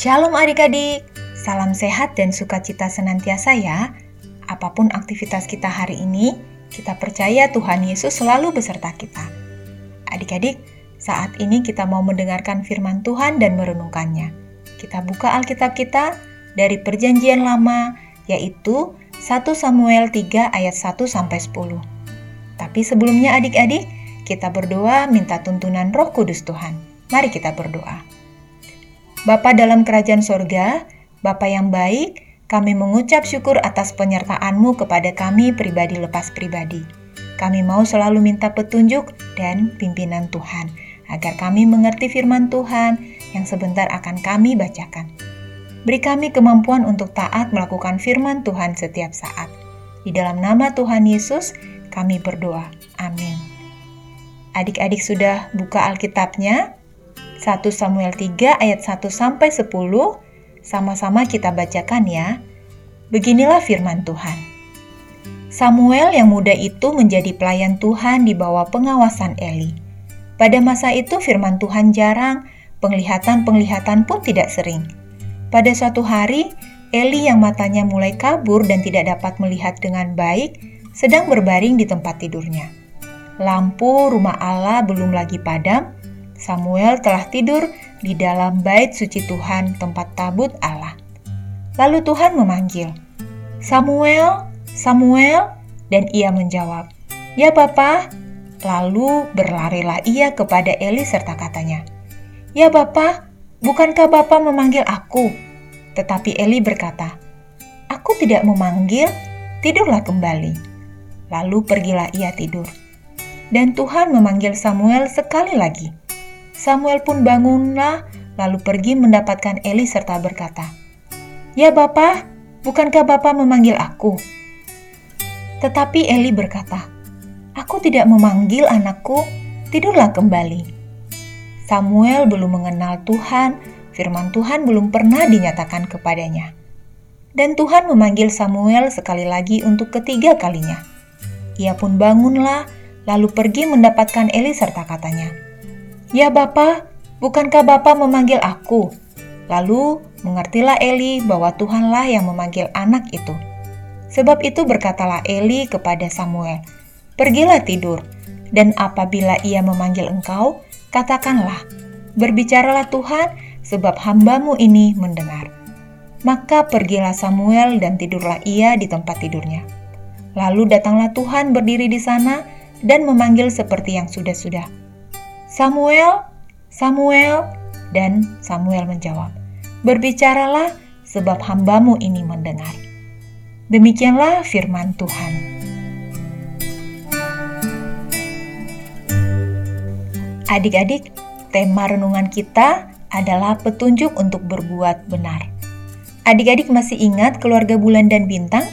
Shalom adik-adik, salam sehat dan sukacita senantiasa ya. Apa pun aktivitas kita hari ini, kita percaya Tuhan Yesus selalu beserta kita. Adik-adik, saat ini kita mau mendengarkan firman Tuhan dan merenungkannya. Kita buka Alkitab kita dari Perjanjian Lama, yaitu 1 Samuel 3 ayat 1 sampai 10. Tapi sebelumnya adik-adik, kita berdoa minta tuntunan Roh Kudus Tuhan. Mari kita berdoa. Bapa dalam kerajaan sorga, Bapa yang baik, kami mengucap syukur atas penyertaan-Mu kepada kami pribadi lepas pribadi. Kami mau selalu minta petunjuk dan pimpinan Tuhan, agar kami mengerti firman Tuhan yang sebentar akan kami bacakan. Beri kami kemampuan untuk taat melakukan firman Tuhan setiap saat. Di dalam nama Tuhan Yesus, kami berdoa. Amin. Adik-adik sudah buka Alkitabnya? 1 Samuel 3 ayat 1 sampai 10 sama-sama kita bacakan ya. Beginilah firman Tuhan. Samuel yang muda itu menjadi pelayan Tuhan di bawah pengawasan Eli. Pada masa itu firman Tuhan jarang, penglihatan-penglihatan pun tidak sering. Pada suatu hari, Eli yang matanya mulai kabur dan tidak dapat melihat dengan baik, sedang berbaring di tempat tidurnya. Lampu rumah Allah belum lagi padam, Samuel telah tidur di dalam bait suci Tuhan tempat tabut Allah. Lalu Tuhan memanggil, Samuel, Samuel, dan ia menjawab, Ya Bapa. Lalu berlarilah ia kepada Eli serta katanya, Ya Bapa, bukankah Bapa memanggil aku? Tetapi Eli berkata, Aku tidak memanggil, tidurlah kembali. Lalu pergilah ia tidur. Dan Tuhan memanggil Samuel sekali lagi. Samuel pun bangunlah, lalu pergi mendapatkan Eli serta berkata, Ya Bapa, bukankah Bapa memanggil aku? Tetapi Eli berkata, Aku tidak memanggil anakku, tidurlah kembali. Samuel belum mengenal Tuhan, firman Tuhan belum pernah dinyatakan kepadanya. Dan Tuhan memanggil Samuel sekali lagi untuk ketiga kalinya. Ia pun bangunlah, lalu pergi mendapatkan Eli serta katanya, Ya Bapa, bukankah Bapa memanggil aku? Lalu mengertilah Eli bahwa Tuhanlah yang memanggil anak itu. Sebab itu berkatalah Eli kepada Samuel, Pergilah tidur, dan apabila ia memanggil engkau, katakanlah, Berbicaralah Tuhan, sebab hambamu ini mendengar. Maka pergilah Samuel dan tidurlah ia di tempat tidurnya. Lalu datanglah Tuhan berdiri di sana dan memanggil seperti yang sudah-sudah. Samuel, Samuel, dan Samuel menjawab, Berbicaralah sebab hambamu ini mendengar. Demikianlah firman Tuhan. Adik-adik, tema renungan kita adalah petunjuk untuk berbuat benar. Adik-adik masih ingat keluarga Bulan dan Bintang?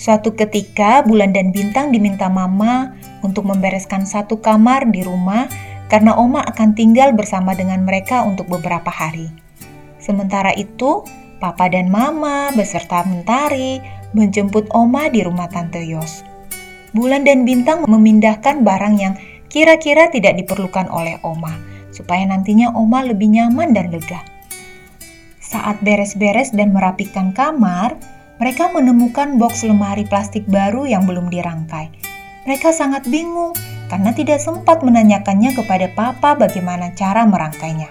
Suatu ketika, Bulan dan Bintang diminta Mama untuk membereskan satu kamar di rumah karena Oma akan tinggal bersama dengan mereka untuk beberapa hari. Sementara itu, Papa dan Mama beserta Mentari menjemput Oma di rumah Tante Yos. Bulan dan Bintang memindahkan barang yang kira-kira tidak diperlukan oleh Oma, supaya nantinya Oma lebih nyaman dan lega. Saat beres-beres dan merapikan kamar, mereka menemukan box lemari plastik baru yang belum dirangkai. Mereka sangat bingung karena tidak sempat menanyakannya kepada papa bagaimana cara merangkainya.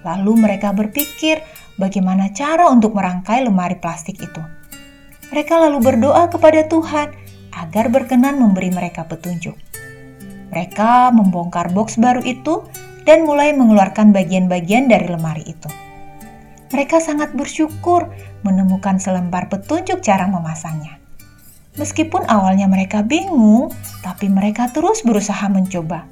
Lalu mereka berpikir bagaimana cara untuk merangkai lemari plastik itu. Mereka lalu berdoa kepada Tuhan agar berkenan memberi mereka petunjuk. Mereka membongkar box baru itu dan mulai mengeluarkan bagian-bagian dari lemari itu. Mereka sangat bersyukur menemukan selembar petunjuk cara memasangnya. Meskipun awalnya mereka bingung, tapi mereka terus berusaha mencoba.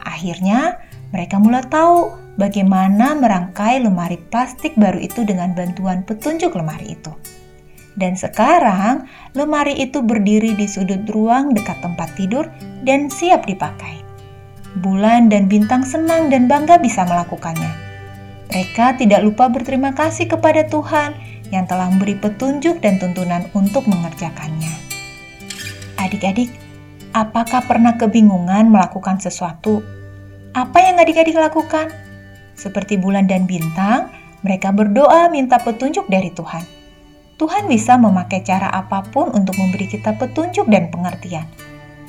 Akhirnya, mereka mulai tahu bagaimana merangkai lemari plastik baru itu dengan bantuan petunjuk lemari itu. Dan sekarang, lemari itu berdiri di sudut ruang dekat tempat tidur dan siap dipakai. Bulan dan bintang senang dan bangga bisa melakukannya. Mereka tidak lupa berterima kasih kepada Tuhan yang telah memberi petunjuk dan tuntunan untuk mengerjakannya. Adik-adik, apakah pernah kebingungan melakukan sesuatu? Apa yang adik-adik lakukan? Seperti bulan dan bintang, Mereka berdoa minta petunjuk dari Tuhan. Tuhan bisa memakai cara apa pun untuk memberi kita petunjuk dan pengertian.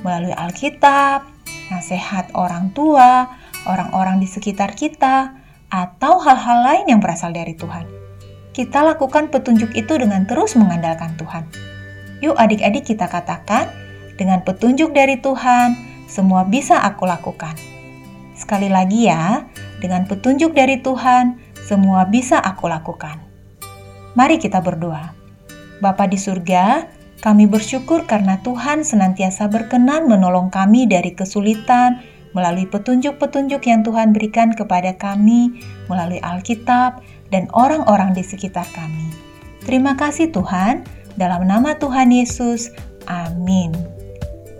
Melalui Alkitab, nasihat orang tua, orang-orang di sekitar kita, atau hal-hal lain yang berasal dari Tuhan. Kita lakukan petunjuk itu dengan terus mengandalkan Tuhan. Yuk adik-adik kita katakan, dengan petunjuk dari Tuhan, semua bisa aku lakukan. Sekali lagi ya, dengan petunjuk dari Tuhan, semua bisa aku lakukan. Mari kita berdoa. Bapa di surga, kami bersyukur karena Tuhan senantiasa berkenan menolong kami dari kesulitan, melalui petunjuk-petunjuk yang Tuhan berikan kepada kami melalui Alkitab dan orang-orang di sekitar kami. Terima kasih Tuhan, dalam nama Tuhan Yesus, amin.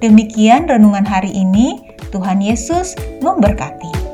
Demikian renungan hari ini, Tuhan Yesus memberkati.